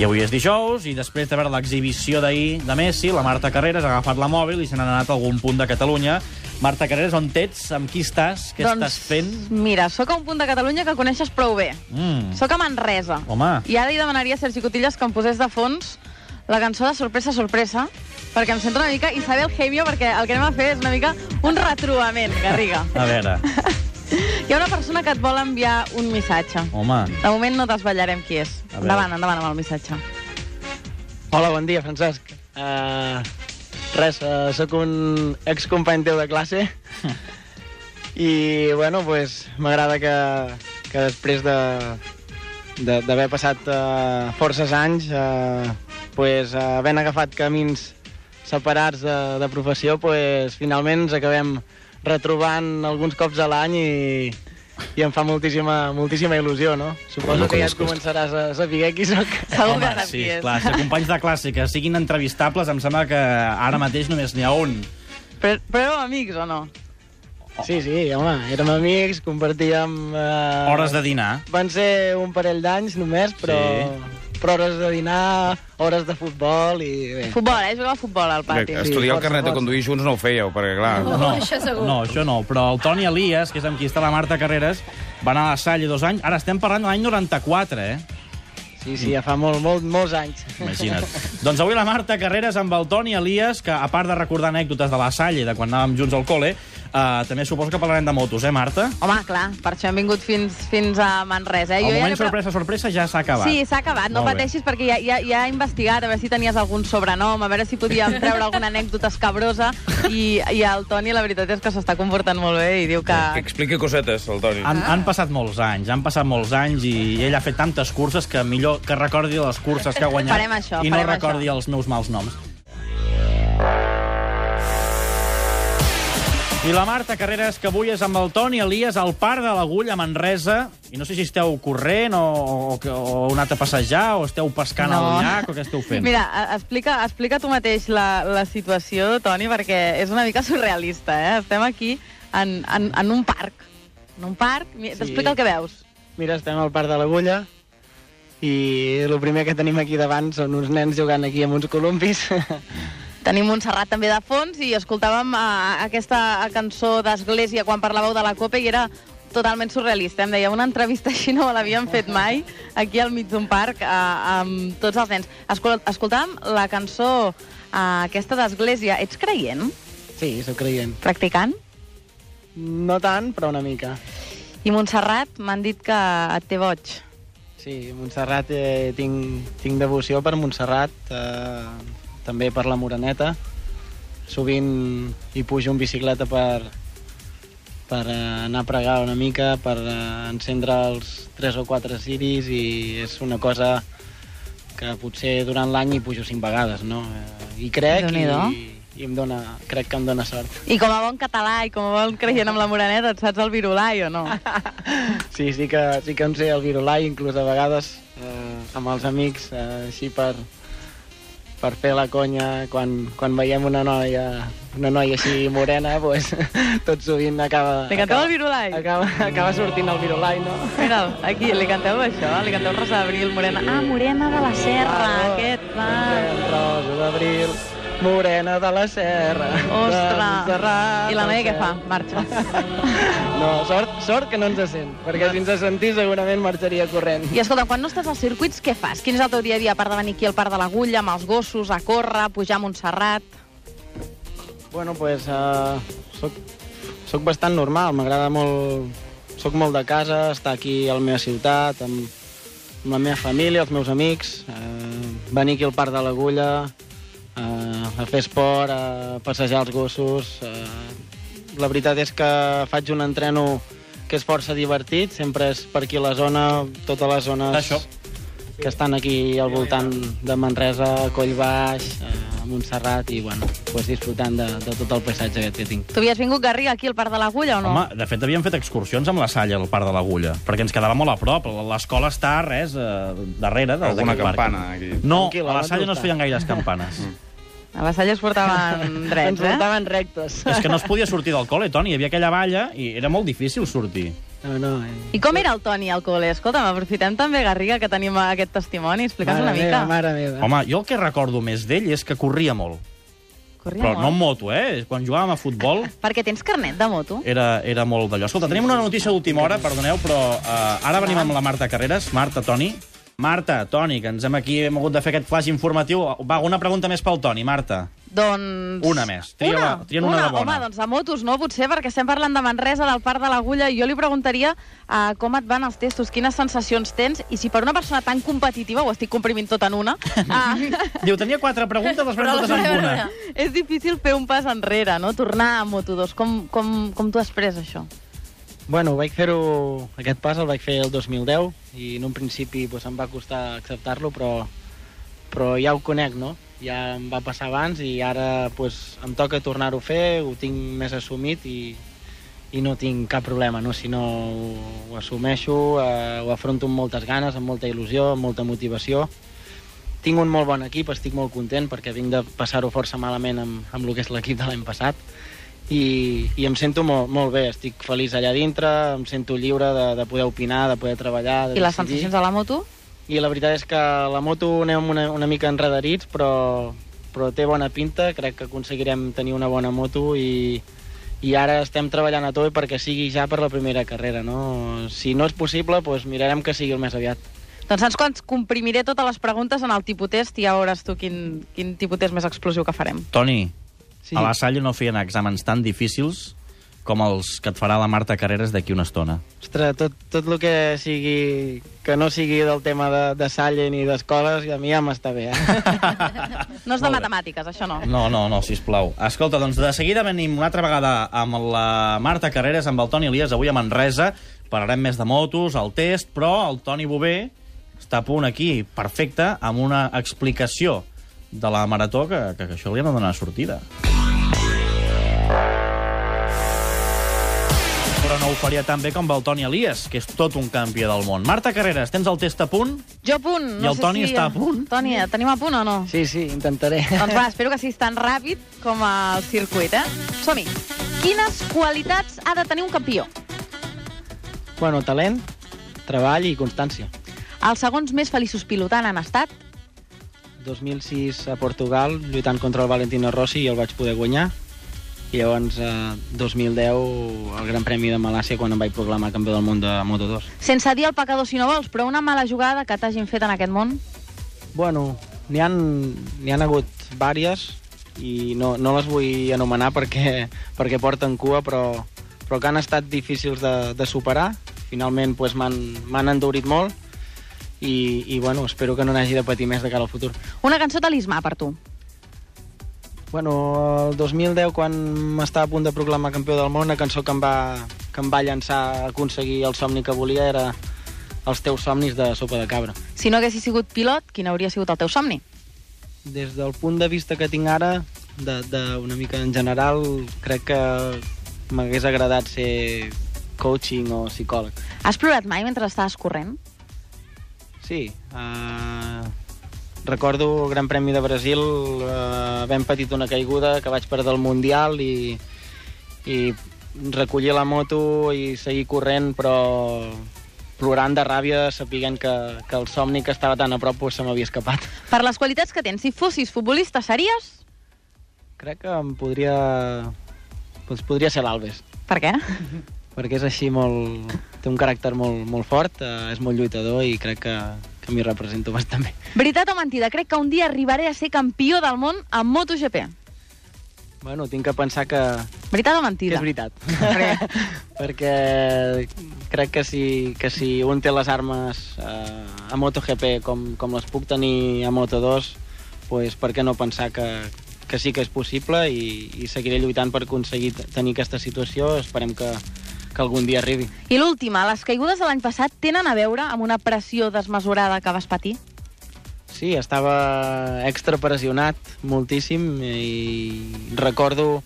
I avui és dijous, i després de veure l'exhibició d'ahir de Messi, la Marta Carreras ha agafat la mòbil i se n'ha anat a algun punt de Catalunya. Marta Carreras, on ets? Amb qui estàs? Què doncs, estàs fent? mira, sóc a un punt de Catalunya que coneixes prou bé. Mm. Sóc a Manresa. Home. I ara li demanaria a Sergi Cotillas que em posés de fons la cançó de Sorpresa, Sorpresa, perquè em sento una mica Isabel Gemio, perquè el que anem a fer és una mica un retrobament, Garriga. A veure, Hi ha una persona que et vol enviar un missatge. home, De moment no desvetllarem qui és. Endavant, endavant amb el missatge. Hola, bon dia, Francesc. Uh, res, uh, sóc un excompany teu de classe i, bueno, pues, m'agrada que, que després de de- d'haver passat uh, forces anys, uh, pues, uh, havent agafat camins separats de, de professió, pues, finalment ens acabem retrobant alguns cops a l'any i, i em fa moltíssima, moltíssima il·lusió, no? Suposo No que ja et començaràs a saber qui sóc. Segur home, que sí, és. clar, ser companys de classe que siguin entrevistables, em sembla que ara mateix només n'hi ha un. Però, però amics o no? Sí, sí, home, érem amics, compartíem... Eh... Hores de dinar. Van ser un parell d'anys només, però... Sí. Però hores de dinar, hores de futbol i... Bé. Futbol, eh? Jugava a futbol al pati. Bé, estudiar el força, carnet de conduir junts no ho fèieu, perquè, clar... No, això segur. No, això no. Però el Toni Elias, que és amb qui està la Marta Carreras, va anar a la Salle dos anys. Ara estem parlant de l'any 94, eh? Sí, sí, ja fa molt, molt, molts anys. Imagina't. doncs avui la Marta Carreras amb el Toni Elias, que a part de recordar anècdotes de la Salle, de quan anàvem junts al col·le, eh, també suposo que parlarem de motos, eh, Marta? Home, clar, per això hem vingut fins, fins a Manresa. Eh? El Jo ja moment pre- sorpresa, sorpresa ja s'ha acabat. Sí, s'ha acabat, no Molt bé. pateixis perquè ja, ja, ja he investigat a veure si tenies algun sobrenom, a veure si podíem treure alguna anècdota escabrosa i, i el Toni la veritat és que s'està comportant molt bé i diu que... Que expliqui cosetes, el Toni. Han, han passat molts anys, han passat molts anys i ell ha fet tantes curses que millor que recordi les curses que ha guanyat Farem això, i no recordi això. els meus mals noms. I la Marta Carreras, que avui és amb el Toni Elias al Parc de l'Agulla, a Manresa. I no sé si esteu corrent o, o, que- o heu anat a passejar o esteu pescant No. al llac o què esteu fent. Mira, explica, explica tu mateix la, la situació, Toni, perquè és una mica surrealista, eh? Estem aquí en, en, en un parc. En un parc, sí. t'explica el que veus. Mira, estem al Parc de l'Agulla i el primer que tenim aquí davant són uns nens jugant aquí amb uns columpis. Tenim Montserrat també de fons i escoltàvem uh, aquesta cançó d'Església quan parlàveu de la Copa i era totalment surrealista. Em deia, una entrevista així no l'havíem fet mai, aquí al mig d'un parc, uh, amb tots els nens. Escol escoltàvem la cançó uh, aquesta d'Església. Ets creient? sí, sóc creient. Practicant? No tant, però una mica. I Montserrat m'han dit que et té boig. Sí, Montserrat, eh, tinc, tinc devoció per Montserrat, eh, també per la Moreneta. Sovint hi pujo en bicicleta per, per anar a pregar una mica, per encendre els 3 o 4 ciris i és una cosa que potser durant l'any hi pujo 5 vegades, no? Eh, I crec i, i em dona, crec que em dona sort. I com a bon català i com a bon creient amb la Moreneta, et saps el virulai o no? Sí, sí que, sí que em sé el virulai, inclús a vegades eh, amb els amics, eh, així per, per fer la conya, quan, quan veiem una noia, una noia així morena, pues, tot sovint acaba... Li canteu acaba, el virulai? Acaba, acaba sortint el virulai, no? Mira'l, aquí, li canteu això? Li canteu Rosa d'Abril, Morena... Ah, Morena de la Serra, Claro. aquest, va. Rosa d'abril, morena de la serra. de Ostres! Montserrat, I la noia què fa? Marxa. No, sort, sort que no ens sent, perquè si ens sentir segurament marxaria corrent. I escolta, quan no estàs als circuits, què fas? Quin és el teu dia a dia, a part de venir aquí al Parc de l'Agulla, amb els gossos, a córrer, a pujar a Montserrat... Bueno, pues, uh, soc, soc bastant normal, m'agrada molt... Soc molt de casa, estar aquí a la meva ciutat, amb, amb la meva família, els meus amics, uh, venir aquí al Parc de l'Agulla, uh, a fer esport, a passejar els gossos... Uh, la veritat és que faig un entreno que és força divertit, sempre és per aquí la zona, totes les zones Això. que estan aquí al voltant de Manresa, Collbaix, eh, Montserrat, i bueno, pues disfrutant de, de tot el paisatge que tinc. Tu havies vingut, Garriga, aquí al Parc de l'Agulla o no? Home, de fet, havíem fet excursions amb la Salle al Parc de l'Agulla, perquè ens quedava molt a prop. L'escola està, res, eh, darrere de- Alguna d'aquest parc. campana, aquí. No, a la Salle no es feien gaires campanes. A la Salle es portaven Ens drets, eh? portaven rectes. És que no es podia sortir del col·le, Toni. Hi havia aquella valla i era molt difícil sortir. No, no. Eh. I com era el Toni al col·le? Escolta'm, aprofitem també, Garriga, que tenim aquest testimoni. Explica'ns una mica. Meva, mare meva. Home, jo el que recordo més d'ell és que corria molt. Corria Però molt. no en moto, eh? Quan jugàvem a futbol Perquè tens carnet de moto? era, era molt d'allò. Escolta, tenim una notícia d'última hora, perdoneu, però uh, ara venim amb la Marta Carreras. Marta, Toni. Marta, Toni, que ens hem aquí hem hagut de fer aquest flash informatiu. Va, una pregunta més pel Toni, Marta. Doncs... Una més. Tria una, la- trien una de bona. Home, doncs de motos no, potser, perquè estem parlant de Manresa, del Parc de l'Agulla, i jo li preguntaria uh, com et van els testos, quines sensacions tens, i si per una persona tan competitiva, ho estic comprimint tot en una, uh, Diu, tenia quatre preguntes, les farem totes en una. és difícil fer un pas enrere, no? Tornar a Moto2. Com, com, com t'ho has pres, això? Bueno, vaig fer-ho... Aquest pas el vaig fer el 2010 i en un principi doncs, em va costar acceptar-lo, però, però ja ho conec, no? Ja em va passar abans i ara doncs, em toca tornar-ho a fer, ho tinc més assumit i, i no tinc cap problema, no? Si no ho, ho assumeixo, eh, ho afronto amb moltes ganes, amb molta il·lusió, amb molta motivació. Tinc un molt bon equip, estic molt content perquè vinc de passar-ho força malament amb, amb el que és l'equip de l'any passat i, i em sento molt, molt bé, estic feliç allà dintre, em sento lliure de, de poder opinar, de poder treballar, de I les decidir. sensacions de la moto? I la veritat és que la moto anem una, una mica enredarits, però, però té bona pinta, crec que aconseguirem tenir una bona moto i, i ara estem treballant a tot perquè sigui ja per la primera carrera, no? Si no és possible, doncs mirarem que sigui el més aviat. Doncs saps quan comprimiré totes les preguntes en el tipotest i ja veuràs tu quin, quin tipotest més explosiu que farem. Toni, Sí. a la Salle no feien exàmens tan difícils com els que et farà la Marta Carreras d'aquí una estona. Ostres, tot, tot el que sigui que no sigui del tema de, de Salle ni d'escoles, a mi ja m'està bé, eh? No és de matemàtiques, això no. No, no, no, sisplau. Escolta, doncs de seguida venim una altra vegada amb la Marta Carreras, amb el Toni Elias, avui a Manresa. Parlarem més de motos, el test, però el Toni Bové està a punt aquí, perfecte, amb una explicació de la marató que, que, que això li hem de donar sortida. Però no ho faria tan bé com el Toni Elias, que és tot un campió del món. Marta Carreras, tens el test a punt? Jo a punt. No I el sé Toni si... està a punt? Toni, tenim a punt o no? Sí, sí, intentaré. Doncs va, espero que siguis tan ràpid com el circuit, eh? Som-hi. Quines qualitats ha de tenir un campió? Bueno, talent, treball i constància. Els segons més feliços pilotant han estat 2006 a Portugal, lluitant contra el Valentino Rossi i el vaig poder guanyar. I llavors, eh, 2010, el Gran Premi de Malàcia, quan em vaig proclamar campió del món de Moto2. sense dir el pecador si no vols, però una mala jugada que t'hagin fet en aquest món? Bueno, n'hi han, han hagut vàries i no, no les vull anomenar perquè, perquè porten cua, però, però que han estat difícils de, de superar. Finalment pues, m'han endurit molt i, i bueno, espero que no n'hagi de patir més de cara al futur. Una cançó talismà per tu. Bueno, el 2010, quan m'estava a punt de proclamar campió del món, la cançó que em va, que em va llançar a aconseguir el somni que volia era Els teus somnis de sopa de cabra. Si no haguessis sigut pilot, quin hauria sigut el teu somni? Des del punt de vista que tinc ara, de, de una mica en general, crec que m'hagués agradat ser coaching o psicòleg. Has plorat mai mentre estaves corrent? Sí, uh, recordo el Gran Premi de Brasil, uh, havent patit una caiguda, que vaig perdre el Mundial i, i recollir la moto i seguir corrent, però plorant de ràbia, sapiguent que, que el somni que estava tan a prop pues, se m'havia escapat. Per les qualitats que tens, si fossis futbolista, series? Crec que em podria... Doncs podria ser l'Alves, Per què? perquè és així molt... té un caràcter molt, molt fort, eh, és molt lluitador i crec que, que m'hi represento bastant bé. Veritat o mentida, crec que un dia arribaré a ser campió del món en MotoGP. Bueno, tinc que pensar que, Veritat o que mentida? és veritat. Perquè- crec que si, que si un té les armes eh, a MotoGP com, com les puc tenir a Moto2, pues, per què no pensar que, que sí que és possible i, i seguiré lluitant per aconseguir tenir aquesta situació. Esperem que, que algun dia arribi. I l'última, les caigudes de l'any passat tenen a veure amb una pressió desmesurada que vas patir? Sí, estava extrapressionat moltíssim i recordo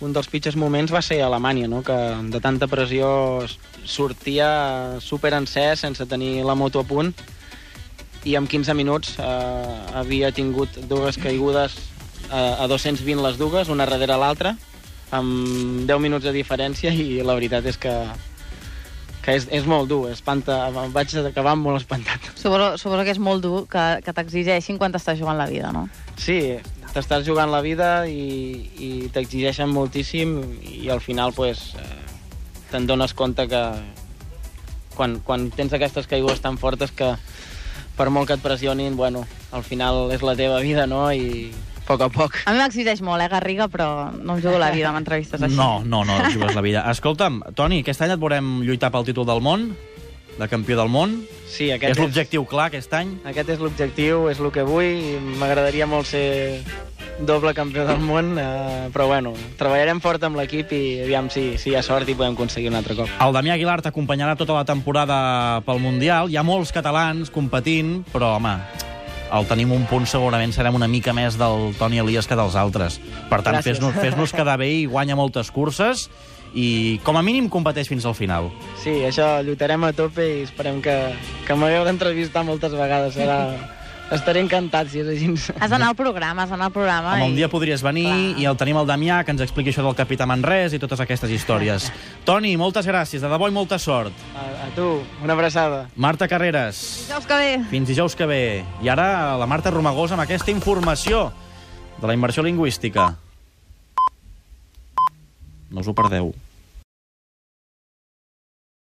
un dels pitjors moments va ser a Alemanya, no? que de tanta pressió sortia super encès sense tenir la moto a punt i en 15 minuts eh, havia tingut dues caigudes a, a 220 les dues, una darrere l'altra, amb 10 minuts de diferència i la veritat és que que és, és molt dur, espanta, vaig acabar molt espantat. Suposo, suposo que és molt dur que, que t'exigeixin quan t'estàs jugant la vida, no? Sí, t'estàs jugant la vida i, i t'exigeixen moltíssim i al final pues, eh, te'n dones compte que quan, quan tens aquestes caigudes tan fortes que per molt que et pressionin, bueno, al final és la teva vida, no? I poc a poc. A mi m'exigeix molt, eh, Garriga, però no em jugo la vida amb entrevistes així. No, no, no, et jugues la vida. Escolta'm, Toni, aquest any et veurem lluitar pel títol del món, de campió del món. Sí, aquest és, l'objectiu clar aquest any. aquest és l'objectiu, és el que vull i m'agradaria molt ser doble campió del món, eh, però bueno, treballarem fort amb l'equip i aviam si, si hi ha sort i podem aconseguir un altre cop. El Damià Aguilar t'acompanyarà tota la temporada pel Mundial. Hi ha molts catalans competint, però, home, el tenim un punt, segurament serem una mica més del Toni Elias que dels altres. Per tant, fes-nos fes quedar bé i guanya moltes curses i, com a mínim, competeix fins al final. Sí, això lluitarem a tope i esperem que, que m'hagueu d'entrevistar moltes vegades. Serà... Estaré encantat si és així. Has d'anar al programa, has d'anar al programa. Home, un i- dia podries venir Clar. i el tenim el Damià, que ens expliqui això del Capità Manresa i totes aquestes històries. Toni, moltes gràcies, de debò i molta sort. A, a tu, una abraçada. Marta Carreras, Dijous que ve. fins dijous que ve. I ara la Marta Romagosa amb aquesta informació de la immersió lingüística. No us ho perdeu.